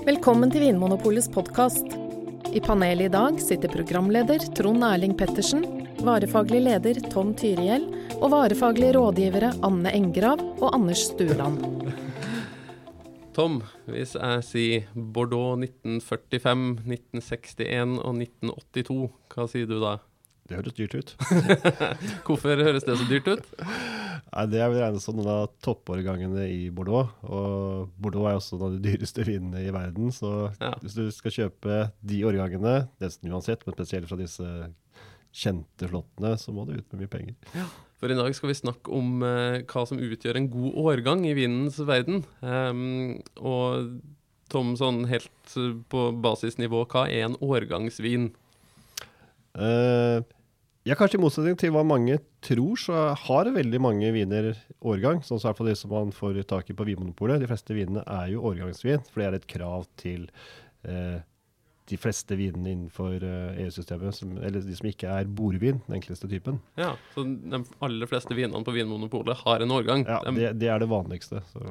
Velkommen til Vinmonopolets podkast. I panelet i dag sitter programleder Trond Erling Pettersen, varefaglig leder Tom Tyriell og varefaglige rådgivere Anne Engrav og Anders Stueland. Tom, hvis jeg sier Bordeaux 1945, 1961 og 1982, hva sier du da? Det høres dyrt ut. Hvorfor høres det så dyrt ut? Nei, Det vel regnet som noen av toppårgangene i Bordeaux. Og Bordeaux er også noen av de dyreste vinene i verden. Så Ja. hvis du skal kjøpe de årgangene, nesten uansett, men spesielt fra disse kjente slottene, så må du ut med mye penger. For i dag skal vi snakke om eh, hva som utgjør en god årgang i vinens verden. Um, og Tom, sånn helt på basisnivå, hva er en årgangsvin? Eh, ja, kanskje i motsetning til hva mange tror, så har veldig mange viner årgang. Sånn som i hvert fall de som man får tak i på Vinmonopolet. De fleste vinene er jo årgangsvin, for det er et krav til eh, de fleste vinene innenfor eh, EU-systemet, eller de som ikke er bordvin, den enkleste typen. Ja, så De aller fleste vinene på Vinmonopolet har en årgang. Ja, de, det, det er det vanligste. Så.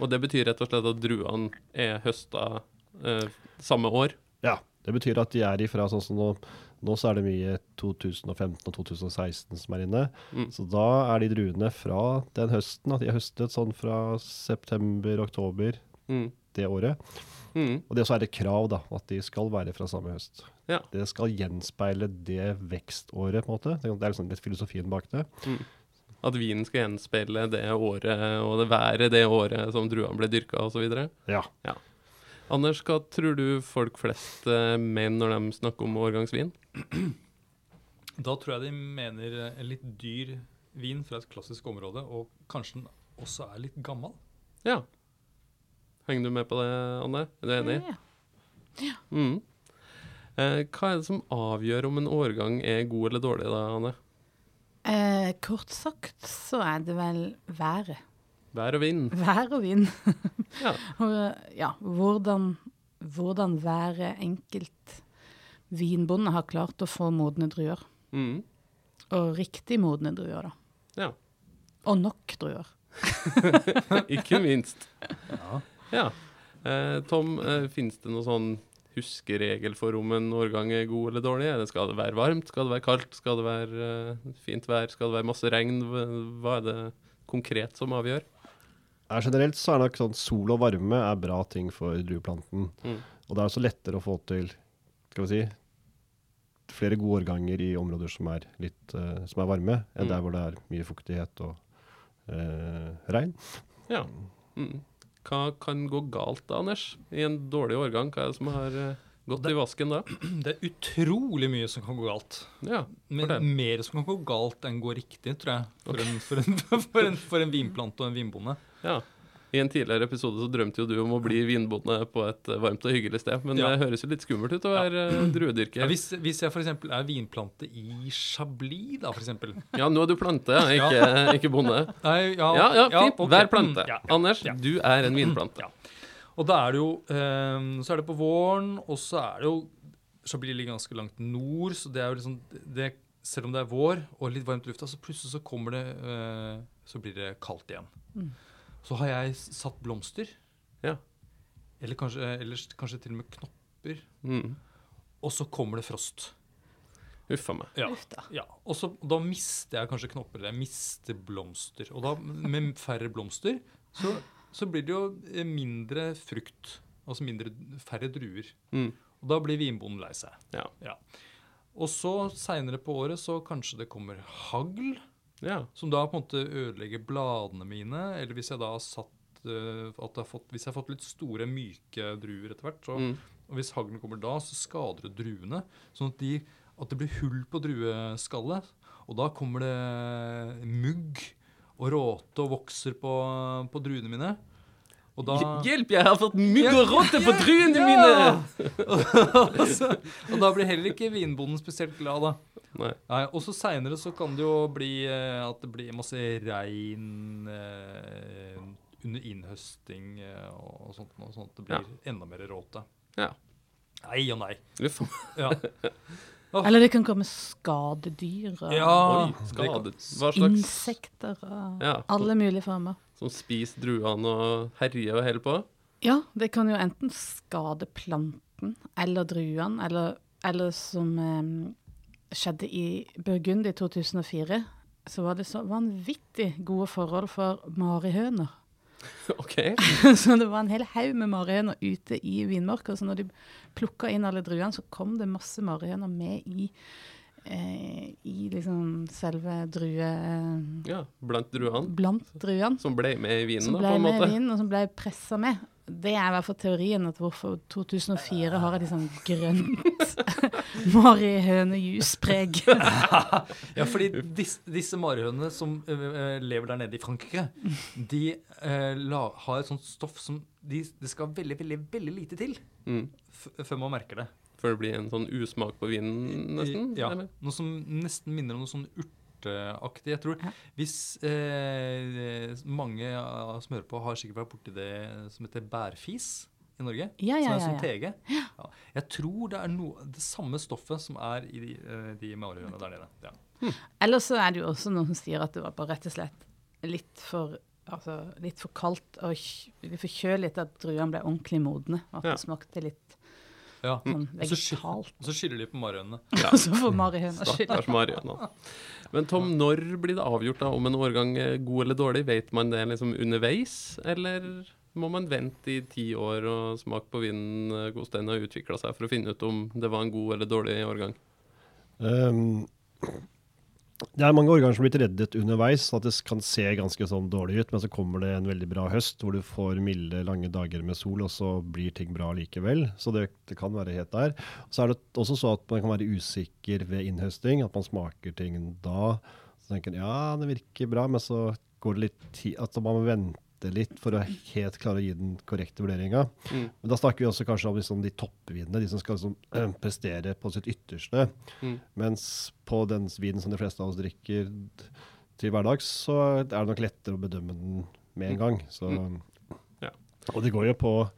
Og det betyr rett og slett at druene er høsta eh, samme år. Ja, det betyr at de er ifra sånn som nå Nå så er det mye 2015 og 2016 som er inne. Mm. Så da er de druene fra den høsten, at de er høstet sånn fra september-oktober Mm. det året. Mm. Og det også er et krav, da, at de skal være fra samme høst. Ja. Det skal gjenspeile det vekståret, på en måte. Det er liksom litt filosofien bak det. At vinen skal gjenspeile det året og det været det året som druene ble dyrka osv. Ja. Anders, hva tror du folk flest eh, mener når de snakker om årgangsvin? Da tror jeg de mener en litt dyr vin fra et klassisk område, og kanskje den også er litt gammel. Ja. Henger du med på det, Anne? Er du enig? Mm. Eh, hva er det som avgjør om en årgang er god eller dårlig, da, Anne? Eh, kort sagt så er det vel været. Vær og vind. Vær og vind. Ja. Og, ja, hvordan, hvordan været enkelt vinbonde har klart å få modne druer. Mm. Og riktig modne druer, da. Ja. Og nok druer. Ikke minst. Ja. Ja. Eh, Tom, eh, finnes det noen sånn huskeregel for om en årgang er god eller dårlig? Er det- Skal det være varmt? Skal det være kaldt? Skal det være eh, fint vær? Skal det være masse regn? Hva er det konkret som avgjør? Ja, generelt så er nok sånn sol og varme er bra ting for drueplanten. Mm. Og det er også lettere å få til skal vi si, flere gode årganger i områder som er, litt, uh, som er varme, enn Mm. der hvor det er mye fuktighet og uh, regn. Ja. Mm. Hva kan gå galt da, Anders? I en dårlig årgang? Hva er det som har uh, gått i vasken da? Det er utrolig mye som kan gå galt. Ja. Men mer som kan gå galt enn gå riktig, tror jeg. For, en, for, en, for, en, for en vinplante og en vinbonde. ja. I en tidligere episode så drømte jo du om å bli vinbonde på et eh, varmt og hyggelig sted, men Ja. det høres jo litt skummelt ut å være ja. druedyrker. Ja, hvis, hvis jeg f.eks. er vinplante i Chablis, da, f.eks. Ja, nå er du plante, ja, ikke, ikke bonde. Nei, ja, Ja, ja, fint. Okay. Vær plante. Ja. Anders, Ja. du er en vinplante. Ja. Og da er det jo um, Så er det på våren, og så er det jo Chablis ligger ganske langt nord, så det er jo liksom det, Selv om det er vår og litt varmt i lufta, så plutselig så kommer det uh, Så blir det kaldt igjen. Mm. Så har jeg satt blomster. Ja. Eller kanskje, eller kanskje til og med knopper. Mm. Og så kommer det frost. Huff a meg. Ja. Ja. Og så, da mister jeg kanskje knopper, eller jeg mister blomster. Og da, med færre blomster, så, så blir det jo eh, mindre frukt. Altså mindre, færre druer. Mm. Og da blir vinbonden lei seg. Ja. Og så seinere på året så kanskje det kommer hagl, Ja. som da på en måte ødelegger bladene mine. Eller hvis jeg da har satt uh, at jeg har fått, Hvis jeg har fått litt store, myke druer etter hvert, så, Mm. og hvis haglen kommer da, så skader det druene. Sånn at, de, at det blir hull på drueskallet. Og da kommer det mugg og råte og vokser på, på druene mine. Og da Hjelp, jeg har fått mygg og rotte på druene ja! mine! og da blir heller ikke vinbonden spesielt glad, da. Nei. Nei, og så seinere så kan det jo bli eh, at det blir masse regn eh, under innhøsting eh, og sånt, og sånn at det blir enda mer råte. Ja. Nei og nei. Uff ja. Oh. Ja. Eller det kan komme skadedyr og Ja. Oi, skadet. Hva slags insekter og Ja. alle mulige former. som spiser druene og herjer og holder på? Ja, det kan jo enten skade planten eller druene, eller, eller som eh, skjedde i Burgund i 2004, så var det så vanvittig gode forhold for marihøner. OK. så det var en hel haug med marihøner ute i vinmarka. Så når de plukka inn alle druene, så kom det masse marihøner med i, eh, i liksom selve drue... Ja, blant druene. Blant druene. Som ble med i vinen, Som da, ble på en med i vinen, og som ble pressa med. Det er i hvert fall teorien at hvorfor 2004 har et litt sånn grønt marihønejuspreg. Ja, fordi disse, disse marihønene som uh, lever der nede i Frankrike, de uh, la, har et sånt stoff som de, det skal veldig, veldig, veldig lite til Mm. før man merker det. Før det blir en sånn usmak på vinen, nesten? Ja. eller? Noe som nesten minner om noe sånn urteaktig. Jeg tror Ja. hvis eh, mange av som hører på, har sikkert vært borti det som heter bærfis i Norge. Ja, ja, som er ja, som ja. tege. Jeg tror det er noe, det samme stoffet som er i de, eh, de marihønene der nede. Ja. Eller så er det jo også noen som sier at det var bare rett og slett litt for Altså litt for kaldt og litt for kjølig til at druene ble ordentlig modne. og At det smakte litt Ja. sånn så sky- vegetalt. Og så skylder de på marihønene. Ja. Så får marihøna skylda. Men Tom, når blir det avgjort da om en årgang er god eller dårlig? Vet man det liksom underveis, eller må man vente i ti år og smake på vinen eh, hvordan den har utvikla seg, for å finne ut om det var en god eller dårlig årgang? Um, det er mange årganger som har blitt reddet underveis, så at det kan se ganske sånn dårlig ut, men så kommer det en veldig bra høst hvor du får milde, lange dager med sol, og så blir ting bra likevel. Så det, det kan være helt der. Så er det også så at man kan være usikker ved innhøsting, at man smaker ting da. Så tenker man ja, det virker bra, men så går det litt tid At man må vente litt for å helt klare å gi den korrekte vurderinga. Mm. Men da snakker vi også kanskje om liksom de toppvinene, de som skal liksom, øh, prestere på sitt ytterste. Mm. Mens på den vinen som de fleste av oss drikker til hverdags, så er det nok lettere å bedømme den med en gang. Så, Mm. Ja. Og det går jo på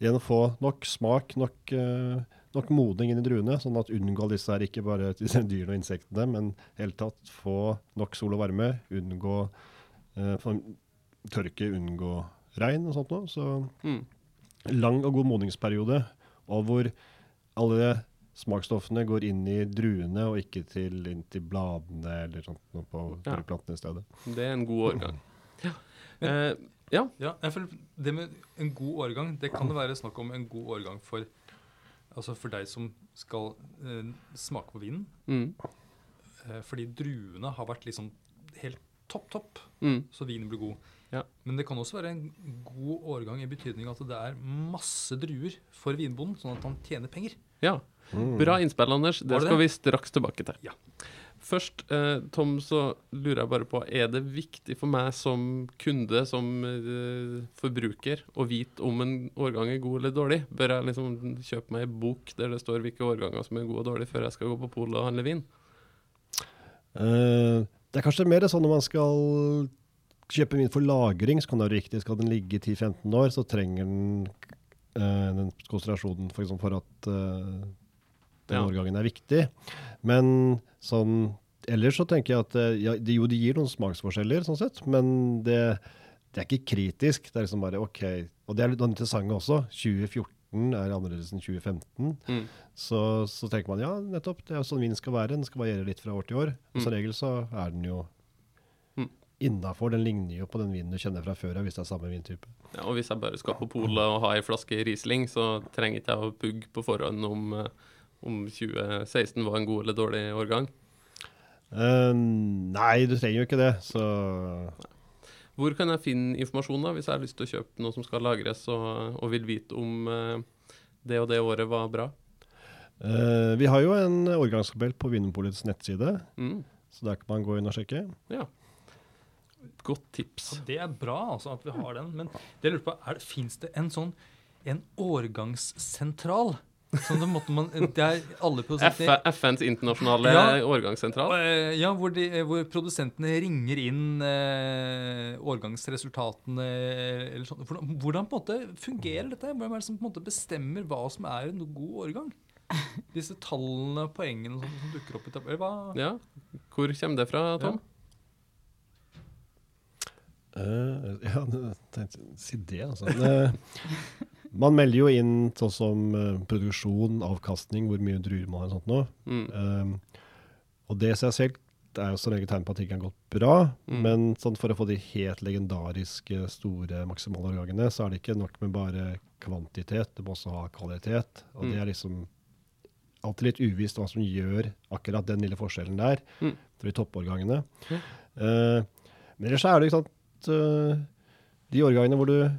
igjen å få nok smak, nok, øh, nok modning inn i druene, sånn at unngå disse her, ikke bare disse dyrene og insektene, men i hele tatt få nok sol og varme, unngå eh, tørke, unngå regn og sånt noe. Så Mm. lang og god modningsperiode, og hvor alle smaksstoffene går inn i druene og ikke til, inn til bladene eller sånt noe på Ja. plantene i stedet. Det er en god årgang. Eh, ja. Ja, jeg føler det med en god årgang, det kan det være snakk om en god årgang for Altså for deg som skal uh, smake på vinen. Mm. Uh, fordi druene har vært liksom helt topp, topp, Mm. så vinen blir god. Ja. Men det kan også være en god årgang i betydning at det er masse druer for vinbonden, sånn at han tjener penger. ja. Bra innspill, Anders. Det det skal vi straks tilbake til. Ja. Først, eh, Tom, så lurer jeg bare på, er det viktig for meg som kunde, som eh, forbruker, å vite om en årgang er god eller dårlig? Bør jeg liksom kjøpe meg en bok der det står hvilke årganger som er gode og dårlige, før jeg skal gå på polet og handle vin? Eh, det er kanskje mer sånn når man skal kjøpe vin for lagring, så kan det være riktig. Skal den ligge i 10-15 år, så trenger den eh, den konsentrasjonen for, for at eh, den Ja. årgangen er viktig. Men sånn ellers så tenker jeg at eh, ja, det, jo, det gir noen smaksforskjeller, sånn sett, men det, det er ikke kritisk. Det er liksom bare OK. Og det er litt interessant også. 2014 er annerledes enn 2015. Mm. Så, så tenker man ja, nettopp, det er sånn vinen skal være. Den skal variere litt fra år til år. Og som Mm. regel så er den jo Mm. innafor. Den ligner jo på den vinen du kjenner fra før hvis det er samme vintype. Ja, og hvis jeg bare skal på polet og ha ei flaske Riesling, så trenger ikke jeg å pugge på forhånd om, eh, om 2016 var en god eller dårlig årgang. Uh, nei, du trenger jo ikke det. Så Hvor kan jeg finne informasjon da, hvis jeg har lyst til å kjøpe noe som skal lagres, og, og vil vite om eh, det og det året var bra? eh, vi har jo en årgangskabell på Vinmonopolets nettside, Mm. så der kan man gå inn og sjekke. Ja. Godt tips. Ja, det er bra altså, at vi har den. Men det jeg lurer på, er det, fins det en sånn en årgangssentral? Sånn da måtte man, det er alle F FNs internasjonale Ja. årgangssentral. Eh, Ja, hvor, de, hvor produsentene ringer inn eh, årgangsresultatene eller sånn. Hvordan, hvordan på en måte fungerer dette? Hvem er det som på en måte bestemmer hva som er en god årgang? Disse tallene, og poengene som, som dukker opp i tabellen hva? Ja. Hvor kommer det fra, Tom? Eh, ja, jeg tenkte si det, altså. Man melder jo inn sånn som eh, produksjon, avkastning, hvor mye druer man har og sånt nå. Mm. Um, og det i seg selv det er jo som regel tegn på at ting har gått bra, Mm. men sånn for å få de helt legendariske, store maksimale årgangene, så er det ikke nok med bare kvantitet, det må også ha kvalitet. Og Mm. det er liksom alltid litt uvisst hva som gjør akkurat den lille forskjellen der Mm. for de toppårgangene. Eh, men ellers er det ikke sant uh, de årgangene hvor du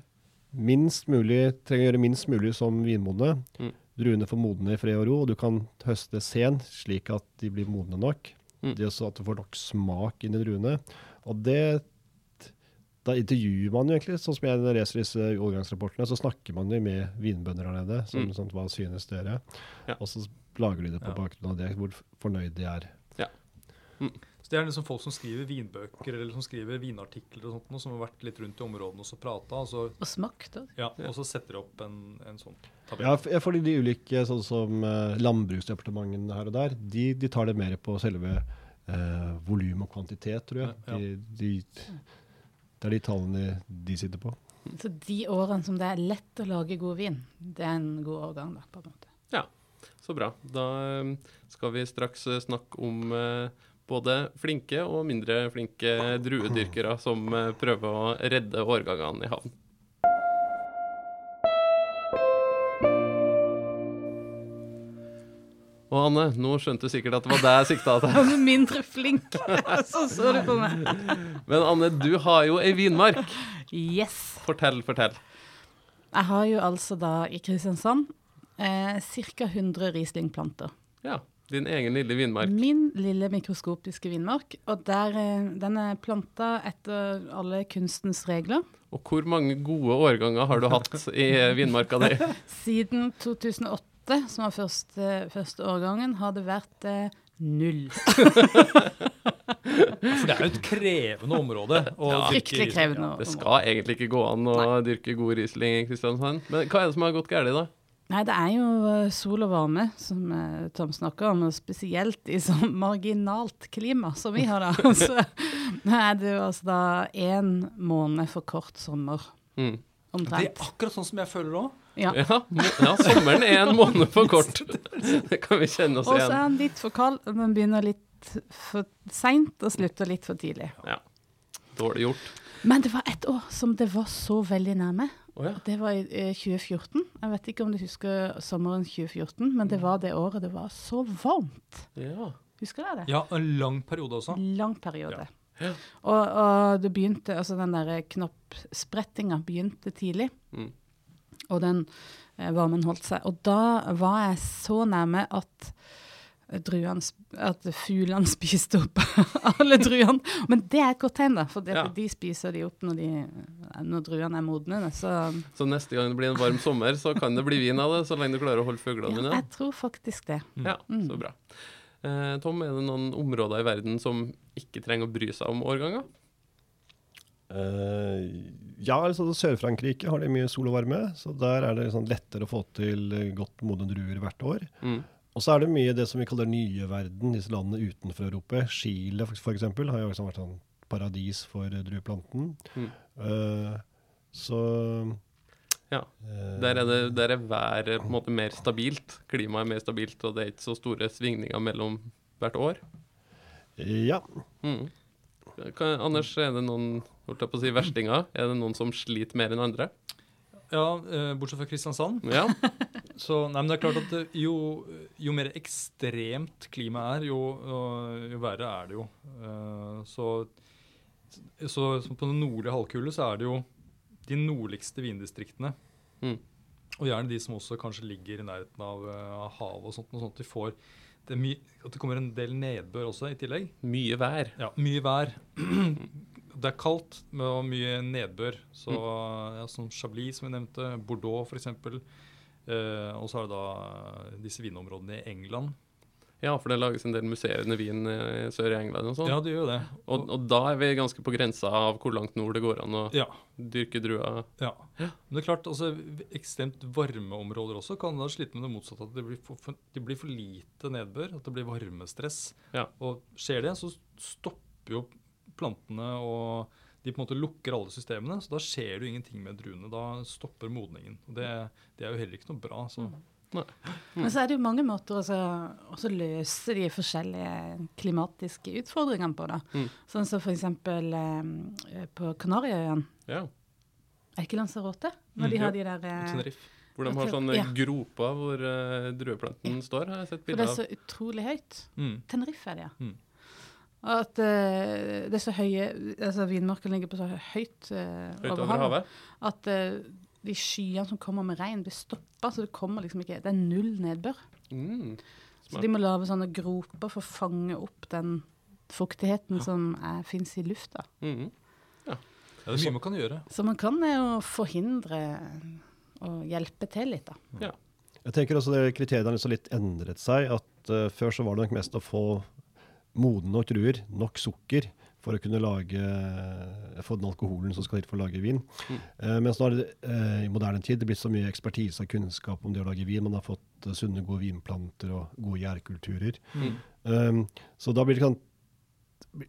minst mulig trenger å gjøre minst mulig som vinmodne. Mm. Druene får modne i fred og ro, og du kan høste sen slik at de blir modne nok. Mm. Det er også at du får nok smak inn i druene. Og det Da intervjuer man jo egentlig, sånn som jeg leser disse overgangsrapportene, så snakker man jo med vinbønder her nede. Som, Mm. sånn, hva synes dere? Ja. Og så lager de det på Ja. bakgrunn av det, hvor fornøyd de er. Så Det er liksom folk som skriver vinbøker eller som skriver vinartikler og sånt, noe, som har vært litt rundt i områdene og så prata, og så, Og smakt. ja, og så setter de opp en, en sånn tabell. Ja, fordi de ulike, sånn som eh, landbruksdepartementene her og der, de, de tar det mer på selve eh, volum og kvantitet, tror jeg. Ja, ja. De, de, det er de tallene de sitter på. Så de årene som det er lett å lage god vin, det er en god årgang, da, på en måte. Ja, Så bra. Da eh, skal vi straks eh, snakke om eh, både flinke og mindre flinke druedyrkere som eh, prøver å redde årgangene i havn. Og Anne, nå skjønte du sikkert at det var deg jeg sikta til. Altså mindre flink, så så du på meg. Men Anne, du har jo ei vinmark. Yes. Fortell, fortell. Jeg har jo altså da i Kristiansand eh, ca. 100 Riesling-planter. Ja, din egen lille vinmark. Min lille mikroskopiske vinmark. Og der, eh, den er planta etter alle kunstens regler. Og hvor mange gode årganger har du hatt i vinmarka di? Siden 2008, som var første, første årgangen, har det vært eh, null. For det er jo et krevende område. å Ja. dyrke Riesling. krevende. Det skal egentlig ikke gå an å dyrke god Riesling i Kristiansand. Men hva er det som har gått galt, da? Nei, det er jo eh, sol og varme, som eh, Tom snakker om, og spesielt i sånn marginalt klima som vi har da. Så er det jo altså da én måned for kort sommer, Mm. Det er akkurat sånn som jeg føler det òg. Ja. Ja, ja, sommeren er en måned for kort. Det kan vi kjenne oss igjen. Og så er den litt for kald, og den begynner litt for seint og slutter litt for tidlig. Ja. Dårlig gjort. Men det var ett år som det var så veldig nærme. Å ja. Det var i eh, 2014. Jeg vet ikke om du husker sommeren 2014, men det var det året det var så varmt. ja. Husker dere det? Ja, en lang periode også. Lang periode. Ja. Og, og det begynte, altså den der knoppsprettinga begynte tidlig. Mm. Og den eh, varmen holdt seg. Og da var jeg så nærme at eh, druene, at fuglene spiste opp alle druene. Men det er et godt tegn, da, for det, Ja. de spiser de opp når, de, når druene er modne. Så Så neste gang det blir en varm sommer, så kan det bli vin av det, så lenge du klarer å holde fuglene ja, jeg tror faktisk det. Ja, så bra. Eh, Tom, er det noen områder i verden som ikke trenger å bry seg om årganger? Uh, ja, altså Sør-Frankrike har de mye sol og varme, så der er det sånn lettere å få til godt modne druer hvert år. Mm. Og så er det mye det som vi kaller nye verden, disse landene utenfor Europa. Chile eksempel har jo liksom vært sånn paradis for eh, drueplanten. Mm. Uh, så Ja. eh, Der er, det, der er været på en måte mer stabilt. Klimaet er mer stabilt, og det er ikke så store svingninger mellom hvert år. Ja. Mm. Kan, Anders, er det noen holdt jeg på å si, verstinger? Er det noen som sliter mer enn andre? Ja, eh, bortsett fra Kristiansand. Ja. Så, nei, men det er klart at jo, jo mer ekstremt klimaet er, jo, øh, jo verre er det jo. Eh, så, så, så på den nordlige halvkule så er det jo de nordligste vindistriktene. Mm. Og gjerne de som også kanskje ligger i nærheten av, eh, av havet og sånt. Og sånt de får, det at det kommer en del nedbør også i tillegg. Mye vær. Ja, mye vær. Det er kaldt med og mye nedbør. Så ja, som Chablis, som vi nevnte, Bordeaux f.eks. Eh, og så er det da disse vinområdene i England. Ja, for det lages en del musserende vin i sør i England og sånn. Ja, det gjør det. Og, og da er vi ganske på grensa av hvor langt nord det går an å Ja, dyrke druer. ja. Men det er klart, altså, ekstremt varme områder også kan da slite med det motsatte. At det blir for, for, det blir for lite nedbør. At det blir varmestress. Ja. Og skjer det, så stopper jo plantene og de på en måte lukker alle systemene, så da skjer det jo ingenting med druene. Da stopper modningen. Og det, det er jo heller ikke noe bra. Så. Men så er det jo mange måter å så- løse de forskjellige klimatiske utfordringene på. da. Mm. Sånn som f.eks. Eh, på Kanariøyene. Ja. Er ikke Lanzarote? Når Mm, de ja. har de der eh, Tenerife. Hvor de har sånne Ja. groper hvor uh, drueplanten står, har jeg sett bilder For det er så utrolig høyt. Mm. Tenerife er det, ja. Mm. At uh, det er så høye altså Vinmarken ligger på så høyt, uh, Høyt over havet. at uh, de skyene som kommer med regn, blir stoppa. Så det kommer liksom ikke Det er null nedbør. Mm. Så de må lage sånne groper for å fange opp den fuktigheten som fins i lufta. Mm. Ja, det er mye man kan gjøre. Så man kan jo forhindre og hjelpe til litt, da. Jeg tenker også det Kriteriene har liksom litt endret seg. at Før så var det nok mest å få modne nok druer, nok sukker, for å kunne lage, få den alkoholen som skal til for å lage vin. Mm. Eh, mens nå er det eh, i moderne tid det blitt så mye ekspertise og kunnskap om det å lage vin. Man har fått eh, sunne, gode vinplanter og gode gjærkulturer. Mm. Um, så da blir det, kan,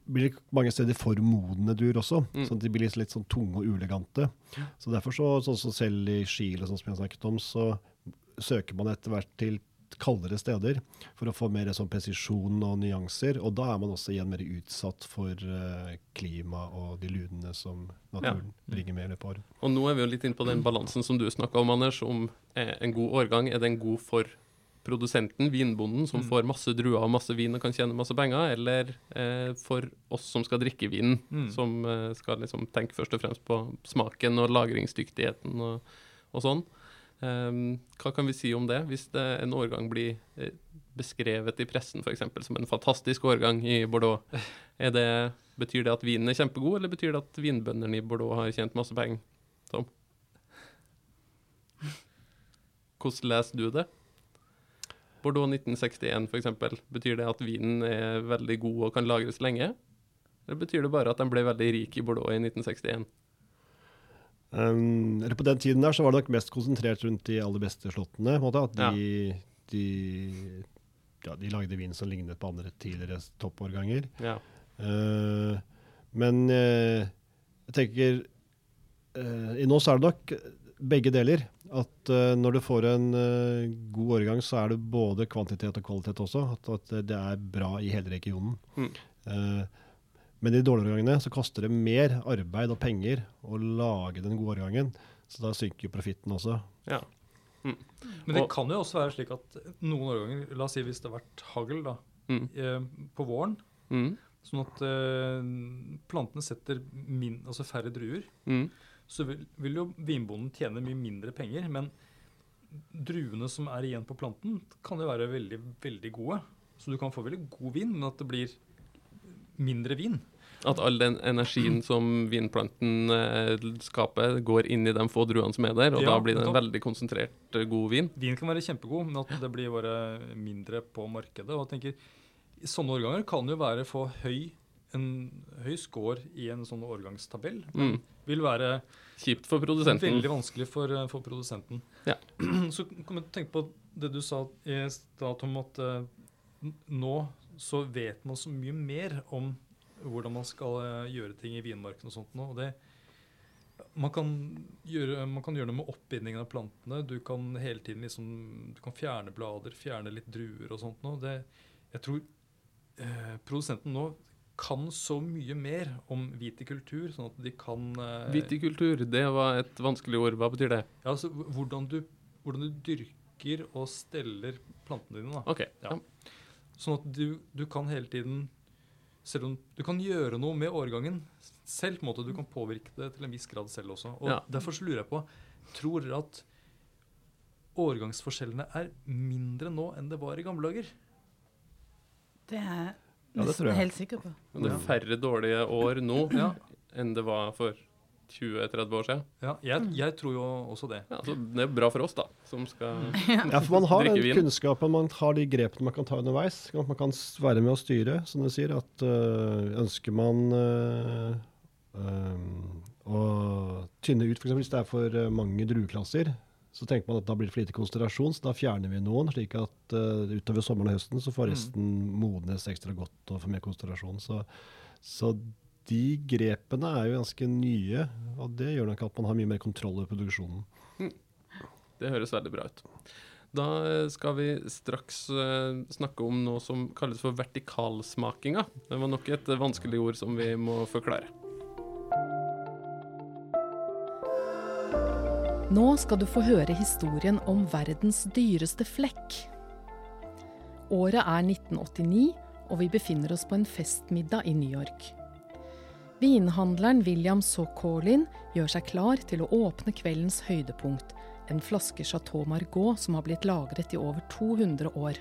blir det mange steder for modne duer også. Mm. sånn at de blir litt, litt sånn tunge og uelegante. Så derfor, så, sånn som selv i Chile, sånn som jeg snakket om, så søker man etter hvert til kaldere steder for å få mer sånn presisjon og nyanser. Og da er man også igjen mer utsatt for eh, klima og de ludene som naturen bringer med i løpet av året. Og nå er vi jo litt inne på den balansen som du snakka om, Anders. Om eh, en god årgang, er den god for produsenten, vinbonden, som Mm. får masse druer og masse vin og kan tjene masse penger, eller eh, for oss som skal drikke vinen, Mm. som eh, skal liksom tenke først og fremst på smaken og lagringsdyktigheten og, og sånn. Ehm, hva kan vi si om det, hvis det, en årgang blir eh, beskrevet i pressen f.eks. som en fantastisk årgang i Bordeaux? Det, betyr det at vinen er kjempegod, eller betyr det at vinbøndene i Bordeaux har tjent masse penger? Tom? Hvordan leser du det? Bordeaux 1961 f.eks. Betyr det at vinen er veldig god og kan lagres lenge? Eller betyr det bare at de ble veldig rike i Bordeaux i 1961? Um, eller på den tiden der så var det nok mest konsentrert rundt de aller beste slottene. måte, At de, de, ja, de lagde vin som lignet på andre tidligere toppårganger. Ja. Uh, men uh, jeg tenker uh, i Nå så er det nok begge deler. At uh, når du får en uh, god årgang, så er det både kvantitet og kvalitet også. At, at det er bra i hele regionen. Mm. Eh, men i de dårlige årgangene så koster det mer arbeid og penger å lage den gode årgangen. Så da synker jo profitten også. ja. Men det Og- kan jo også være slik at noen årganger, la oss si hvis det har vært hagl da, Mm. eh, på våren, Mm. sånn at eh, plantene setter min, altså færre druer, Mm. så vil, vil jo vinbonden tjene mye mindre penger. Men druene som er igjen på planten, kan jo være veldig, veldig gode. Så du kan få veldig god vin, men at det blir mindre vin. At all den energien som vinplanten eh, skaper, går inn i de få druene som er der, og Ja, da blir det en veldig konsentrert, eh, god vin. Vin kan være kjempegod, men at det blir bare mindre på markedet. Og jeg tenker, i Sånne årganger kan jo være få høy, en høy score i en sånn årgangstabell. Men Mm. vil være Kjipt for produsenten. veldig vanskelig for, eh, for produsenten. Ja. Så kan jeg tenke på det du sa i stad, om at nå så vet man så mye mer om hvordan man skal eh, gjøre ting i vinmarken og sånt nå. og det man kan, gjøre, man kan gjøre noe med oppbindingen av plantene. Du kan hele tiden liksom, du kan fjerne blader, fjerne litt druer og sånt. Nå. Det, jeg tror eh, produsenten nå kan så mye mer om vitikultur, sånn at de kan eh, Vitikultur, det var et vanskelig ord. Hva betyr det? ja, altså hvordan du, hvordan du dyrker og steller plantene dine. Da. OK. Ja. Ja. Sånn at du, du kan hele tiden selv om Du kan gjøre noe med årgangen selv. på en måte. Du kan påvirke det til en viss grad selv også. Og Ja. Derfor så lurer jeg på Tror dere at årgangsforskjellene er mindre nå enn det var i gamle dager? Det er jeg Ja, det nesten jeg. helt sikker på. Men Det er færre dårlige år nå Ja, enn det var for 20-30 år siden. ja jeg, jeg tror jo også det. Ja, så det er bra for oss, da, som skal Ja, for man har den kunnskapen, man har de grepene man kan ta underveis. At man kan være med å styre, som du sier. At øh, ønsker man øh, øh, å tynne ut, f.eks. hvis det er for mange drueklasser, så tenker man at da blir det for lite konsentrasjon, så da fjerner vi noen, slik at øh, utover sommeren og høsten så får Mm. resten modnes ekstra godt og får mer konsentrasjon. Så, så de grepene er jo ganske nye, og det gjør nok at man har mye mer kontroll over produksjonen. Det høres veldig bra ut. Da skal vi straks eh, snakke om noe som kalles for vertikalsmakinga. Det var nok et vanskelig ord som vi må forklare. Nå skal du få høre historien om verdens dyreste flekk. Året er 1989, og vi befinner oss på en festmiddag i New York. Vinhandleren William Sokolin gjør seg klar til å åpne kveldens høydepunkt, en flaske Chateau Margaux som har blitt lagret i over 200 år.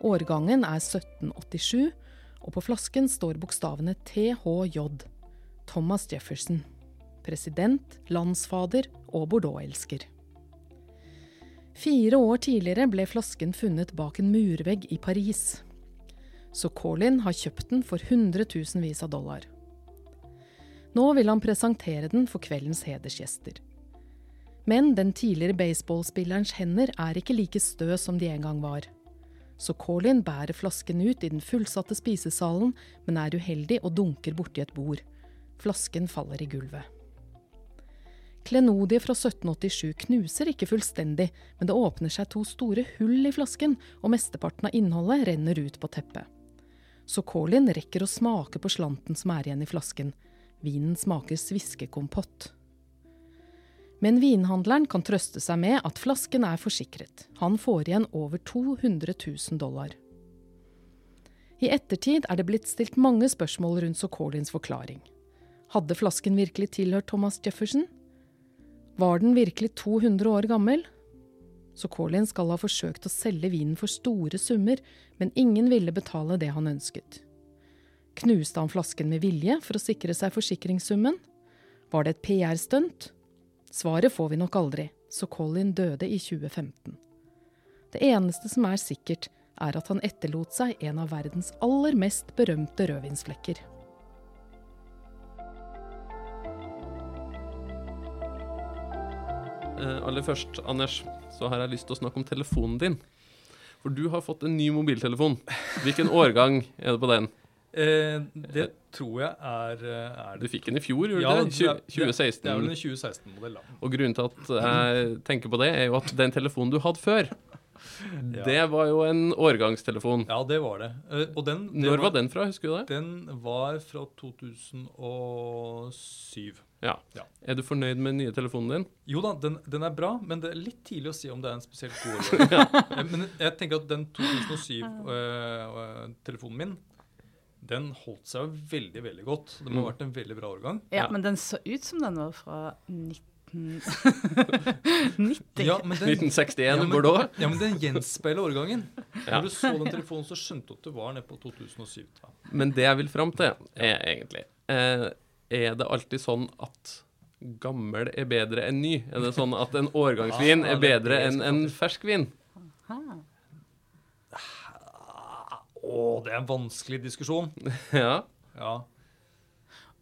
Årgangen er 1787, og på flasken står bokstavene THJ, Thomas Jefferson. President, landsfader og Bordeaux-elsker. Fire år tidligere ble flasken funnet bak en murvegg i Paris. Så Colin har kjøpt den for hundretusenvis av dollar. Nå vil han presentere den for kveldens hedersgjester. Men den tidligere baseballspillerens hender er ikke like stø som de en gang var. Så Colin bærer flasken ut i den fullsatte spisesalen, men er uheldig og dunker borti et bord. Flasken faller i gulvet. Klenodiet fra 1787 knuser ikke fullstendig, men det åpner seg to store hull i flasken, og mesteparten av innholdet renner ut på teppet. Så Colin rekker å smake på slanten som er igjen i flasken. Vinen smaker sviskekompott. Men vinhandleren kan trøste seg med at flasken er forsikret. Han får igjen over 200 000 dollar. I ettertid er det blitt stilt mange spørsmål rundt Sokolins forklaring. Hadde flasken virkelig tilhørt Thomas Jefferson? Var den virkelig 200 år gammel? Sokolin skal ha forsøkt å selge vinen for store summer, men ingen ville betale det han ønsket. Knuste han flasken med vilje for å sikre seg forsikringssummen? Var det et PR-stunt? Svaret får vi nok aldri, så Colin døde i 2015. Det eneste som er sikkert, er at han etterlot seg en av verdens aller mest berømte rødvinsflekker. Aller først, Anders, så har jeg lyst til å snakke om telefonen din. For du har fått en ny mobiltelefon. Hvilken årgang er det på den? Eh, det tror jeg er, er det Du fikk den i fjor, gjorde Ja, du det? det er- 2016. Det er vel en 2016-modell, da. Og grunnen til at jeg tenker på det, er jo at den telefonen du hadde før, det var jo en årgangstelefon. Ja, det var det. Eh, og den, det Når var den fra, husker du det? Den var fra 2007. Ja. Ja. Er du fornøyd med den nye telefonen din? Jo da, den, den er bra, men det er litt tidlig å si om det er en spesielt god årgang. Eh, Men jeg tenker at den 2007-telefonen min, den holdt seg jo veldig, veldig godt. Det må ha vært en veldig bra årgang. Ja, Ja. men den så ut som den var fra 1990. Ja, men den, 1961 Ja, men- Bordeaux? ja, men den gjenspeiler årgangen. Ja. Når du så den telefonen, så skjønte du at du var nede på 2007. Da. Men det jeg vil fram til, er egentlig eh, Er det alltid sånn at gammel er bedre enn ny? Er det sånn at en årgangsvin er det- det bedre enn en ferskvin? vin? Å, det er en vanskelig diskusjon. Ja. Ja.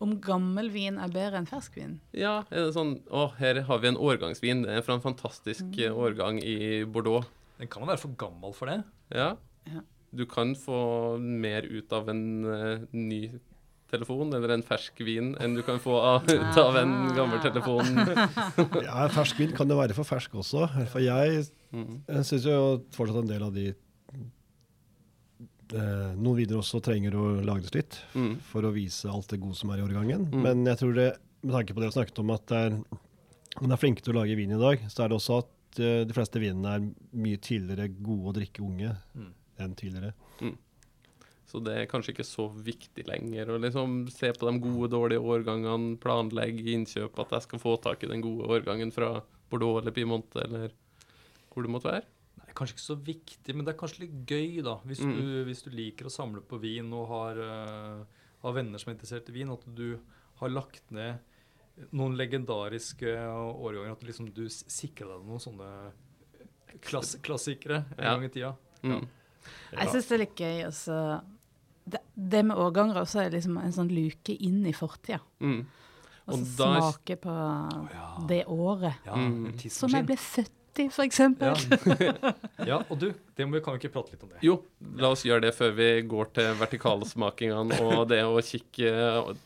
Om gammel vin er bedre enn ferskvin? ja. Er det sånn Å, her har vi en årgangsvin. Det er fra en fantastisk Mm. eh, årgang i Bordeaux. Den kan være for gammel for det. Ja. Ja. Du kan få mer ut av en uh, ny telefon eller en fersk vin enn du kan få av, ut av en gammel telefon. Ja, fersk vin kan jo være for fersk også. For jeg, Mm. jeg syns jo fortsatt en del av de eh, Noen viner også trenger å lagres litt Mm. for å vise alt det gode som er i årgangen. Mm. Men jeg tror det, med tanke på det vi snakket om, at det er, man er flinke til å lage vin i dag, så er det også at eh, de fleste vinene er mye tidligere gode å drikke unge Mm. enn tidligere. Så det er kanskje ikke så viktig lenger å liksom se på de gode, dårlige årgangene, planlegge innkjøp, at jeg skal få tak i den gode årgangen fra Bordeaux eller Piemonte eller hvor det måtte være. Det er kanskje ikke så viktig, men det er kanskje litt gøy, da. Hvis, Mm. du, hvis du liker å samle på vin og har, uh, har venner som er interessert i vin, at du har lagt ned noen legendariske årganger. At du liksom du sikrer deg noen sånne klass, klassikere en Ja. gang i tida. Mm. Jeg syns det er litt gøy. Altså. Det, med årganger også er liksom en sånn luke inn i fortida. Mm. Og Og så da- smake på ja. det året Ja, Mm. som jeg ble født i, for eksempel. Ja. ja, og du, det må vi, kan vi ikke prate litt om det? Jo, la oss gjøre det før vi går til vertikalsmakingene og det å kikke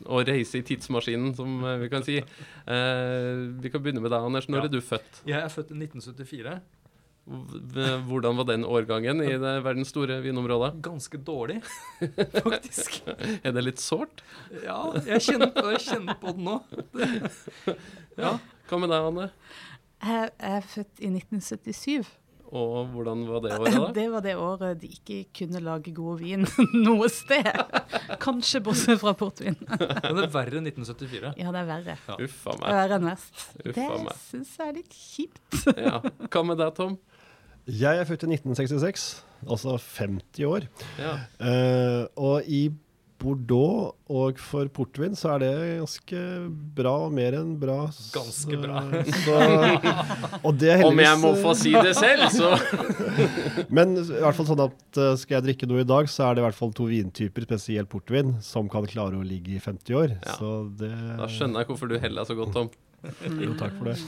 og reise i tidsmaskinen, som eh, vi kan si. Eh, vi kan begynne med deg, Anders. Når Ja. er du født? Jeg er født i 1974. Hvordan var den årgangen i det verdens store vinområder? Ganske dårlig, faktisk. Er det litt sårt? Ja, jeg kjenner på, jeg kjenner på det nå. Ja. Hva med deg, Anne? Jeg er født i 1977. Og hvordan var det året, da? Det var det året de ikke kunne lage god vin noe sted. Kanskje bortsett fra portvin. Men det er verre enn 1974. Ja, det er verre. Ja. Uffa Det er meg. verre enn verst. Uffa Det meg. syns jeg er litt kjipt. Ja. Hva med deg, Tom? Jeg er født i 1966, altså 50 år. Ja. Uh, og i Bordeaux og for portvin så er det ganske bra, mer enn bra. Ganske bra. Så, og det er Om jeg må få si det selv, så Men i hvert fall sånn at eh, skal jeg drikke noe i dag, så er det i hvert fall to vintyper, spesielt portvin, som kan klare å ligge i 50 år. Ja. Så det Da skjønner jeg hvorfor du heller så godt, Tom. Jo, takk for det.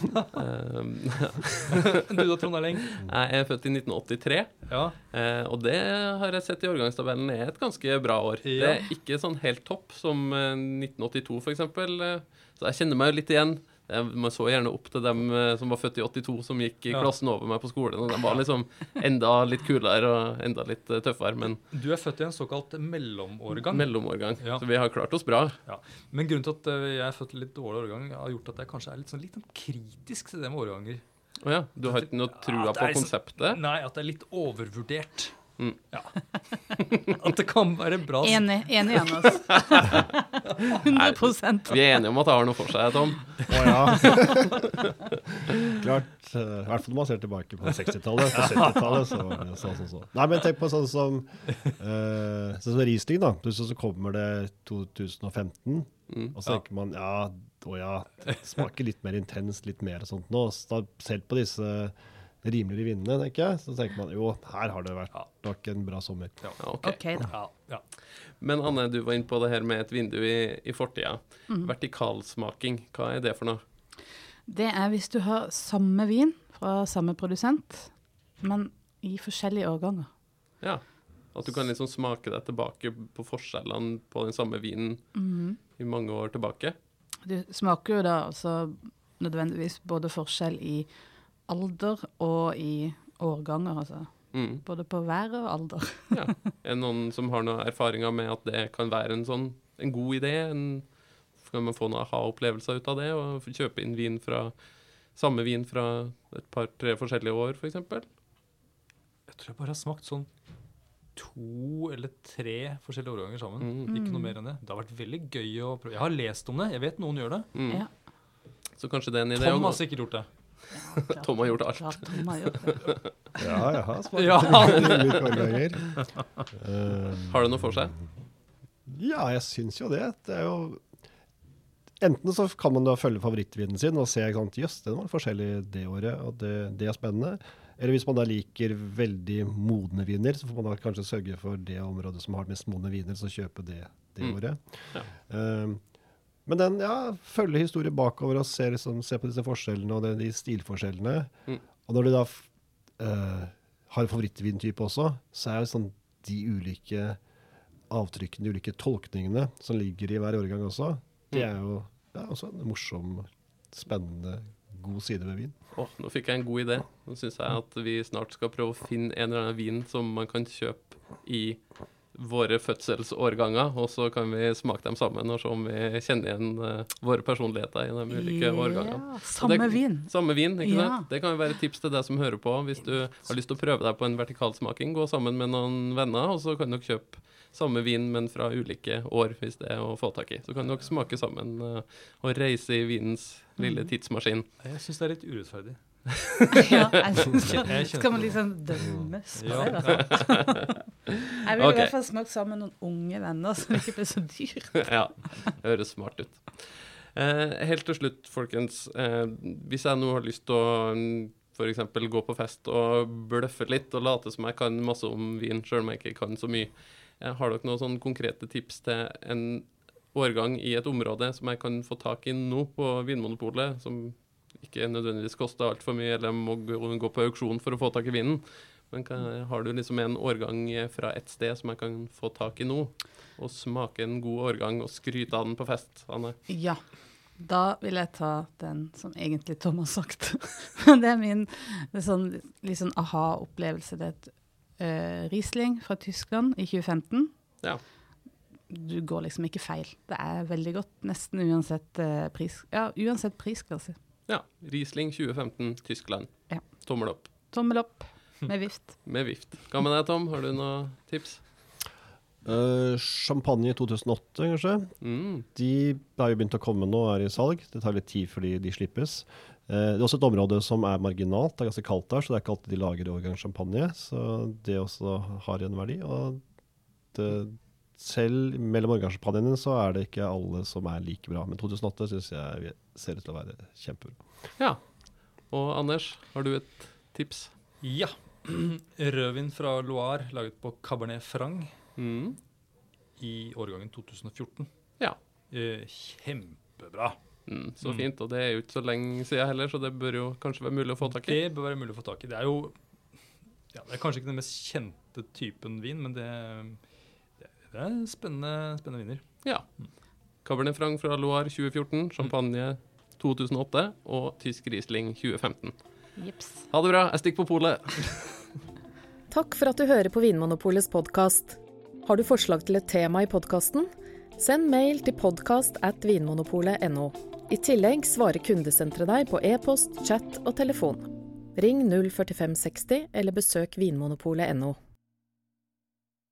Du da, Trond Erling? jeg er født i 1983, Ja. eh, og det har jeg sett i årgangstabellen er et ganske bra år. Det er ikke sånn helt topp som eh, 1982, f.eks. Eh, så jeg kjenner meg jo litt igjen. Man så gjerne opp til dem eh, som var født i 82, som gikk i Ja. klassen over meg på skolen. Og de var liksom enda litt kulere og enda litt eh, tøffere, men Du er født i en såkalt mellomårgang. mellomårgang. Ja. Så vi har klart oss bra. Ja. Men grunnen til at eh, jeg er født i litt dårlig årgang, har gjort at jeg kanskje er litt, sånn, litt sånn kritisk til det med årganger. Å ja, du har ikke noe trua på konseptet? Nei, at det er litt overvurdert. Mm. Ja. at det kan være bra. Enig, enig Anders. 100 Vi er enige om at det har noe for seg, Tom. Å ja. Klart. eh, I hvert fall når man ser tilbake på 60-tallet. På 70-tallet så var det sånn som så. Nei, men tenk på sånn som uh, Sånn som Riesling, da. Plutselig så kommer det 2015, Mm. og så tenker man ja, å ja, det smaker litt mer intenst, litt mer og sånt nå. Så da, selv på disse rimeligere vinnende, tenker jeg, så tenker man jo, her har det vært nok en bra sommer. Ja, ok. okay da. Ja, ja. Men Anne, du var inne på det her med et vindu i, i fortida. Mm. Vertikalsmaking, hva er det for noe? Det er hvis du har samme vin fra samme produsent, men i forskjellige årganger. Ja, At du kan liksom smake deg tilbake på forskjellene på den samme vinen mm. i mange år tilbake. Du smaker jo da altså nødvendigvis både forskjell i alder og i årganger, altså. Mm. Både på vær og alder. Ja. Er det noen som har noen erfaringer med at det kan være en sånn en god idé? En, kan man få noen aha-opplevelser ut av det? Og kjøpe inn vin fra samme vin fra et par-tre forskjellige år, f.eks.? Jeg tror jeg bare har smakt sånn to eller tre forskjellige årganger sammen. Mm. Ikke noe mer enn det. Det har vært veldig gøy å prøve. Jeg har lest om det. Jeg vet noen gjør det. Mm. Ja. Så kanskje det er en idé? Tom har sikkert gjort det. Klart- Tom har gjort alt. klart Tom har gjort det. Ja, jeg har smakt Ja. Eh, Har det noe for seg? Ja, jeg syns jo det. Det er jo Enten så kan man da følge favorittvinen sin og se at jøss, den var forskjellig det året, og det, det er spennende. Eller hvis man da liker veldig modne viner, så får man da kanskje sørge for det området som har mest modne viner, så kjøpe det det Mm. året. Ja. Eh, men den, ja, følger historien bakover og ser, liksom, ser, på disse forskjellene og det, de stilforskjellene. Mm. Og når du da eh, har en favorittvintype også, så er det sånn de ulike avtrykkene, de ulike tolkningene som ligger i hver årgang også, det er jo ja, også en morsom, spennende, god side ved vin. Oh, nå fikk jeg en god idé. Nå syns jeg at vi snart skal prøve å finne en eller annen vin som man kan kjøpe i våre fødselsårganger, og så kan vi smake dem sammen og se om vi kjenner igjen eh, våre personligheter i de ulike årgangene. Ja, samme det- vin. Samme vin, ikke Ja. sant? Det kan jo være et tips til deg som hører på. Hvis du har lyst til å prøve deg på en vertikalsmaking, gå sammen med noen venner, og så kan dere kjøpe samme vin, men fra ulike år, hvis det er å få tak i. Så kan dere smake sammen eh, og reise i vinens lille tidsmaskin. Jeg syns det er litt urettferdig. Ja, Skal man liksom dømmes på Ja. det? da? Jeg vil okay. i hvert fall smakt sammen med noen unge venner, så det ikke blir så dyrt. ja, det høres smart ut. Eh, helt til slutt, folkens. Eh, hvis jeg nå har lyst til å mm, f.eks. gå på fest og bløffe litt og late som jeg kan masse om vin, sjøl om jeg ikke kan så mye, eh, har dere noen sånne konkrete tips til en årgang i et område som jeg kan få tak i nå på Vinmonopolet, som ikke nødvendigvis koster altfor mye, eller må gå gå på auksjon for å få tak i vinen. Men kan, har du liksom en årgang fra et sted som jeg kan få tak i nå, og smake en god årgang og skryte av den på fest, Anne? Ja. Da vil jeg ta den som egentlig Tom har sagt. det er min det er sånn, litt sånn aha-opplevelse. Det er et uh, Riesling fra Tyskland i 2015. Ja. Du går liksom ikke feil. Det er veldig godt, nesten uansett uh, pris. Ja, uansett prisklasse. Ja. Riesling 2015, Tyskland. Ja. Tommel opp. Tommel opp med vift. Med vift. Hva med deg, Tom? Har du noen tips? Uh, champagne 2008, kanskje. Mm. De har jo begynt å komme nå, er i salg. Det tar litt tid fordi de slippes. Uh, det er også et område som er marginalt. Det er ganske kaldt der, så det er ikke alltid de lager årgang champagne. Så det også har en verdi. Og det, selv mellom organsjampanjene så er det ikke alle som er like bra. Men 2008 syns jeg ser ut til å være kjempebra. Ja. Og Anders, har du et tips? Ja. Rødvin fra Loire laget på Cabernet Franc Mm. i årgangen 2014. Ja. Eh, kjempebra. Mm, så Mm. fint. Og det er jo ikke så lenge siden heller, så det bør jo kanskje være mulig å få tak i. Det bør være mulig å få tak i. Det er jo ja, det er kanskje ikke den mest kjente typen vin, men det, det, er spennende, spennende viner. Ja. Cabernet Franc fra Loire 2014, champagne 2008 og tysk Riesling 2015. Jips. Ha det bra, jeg stikker på polet. Takk for at du hører på Vinmonopolets podkast. Har du forslag til et tema i podkasten? Send mail til podkast at vinmonopolet.no. I tillegg svarer kundesenteret deg på e-post, chat og telefon. Ring 04560 eller besøk vinmonopolet.no.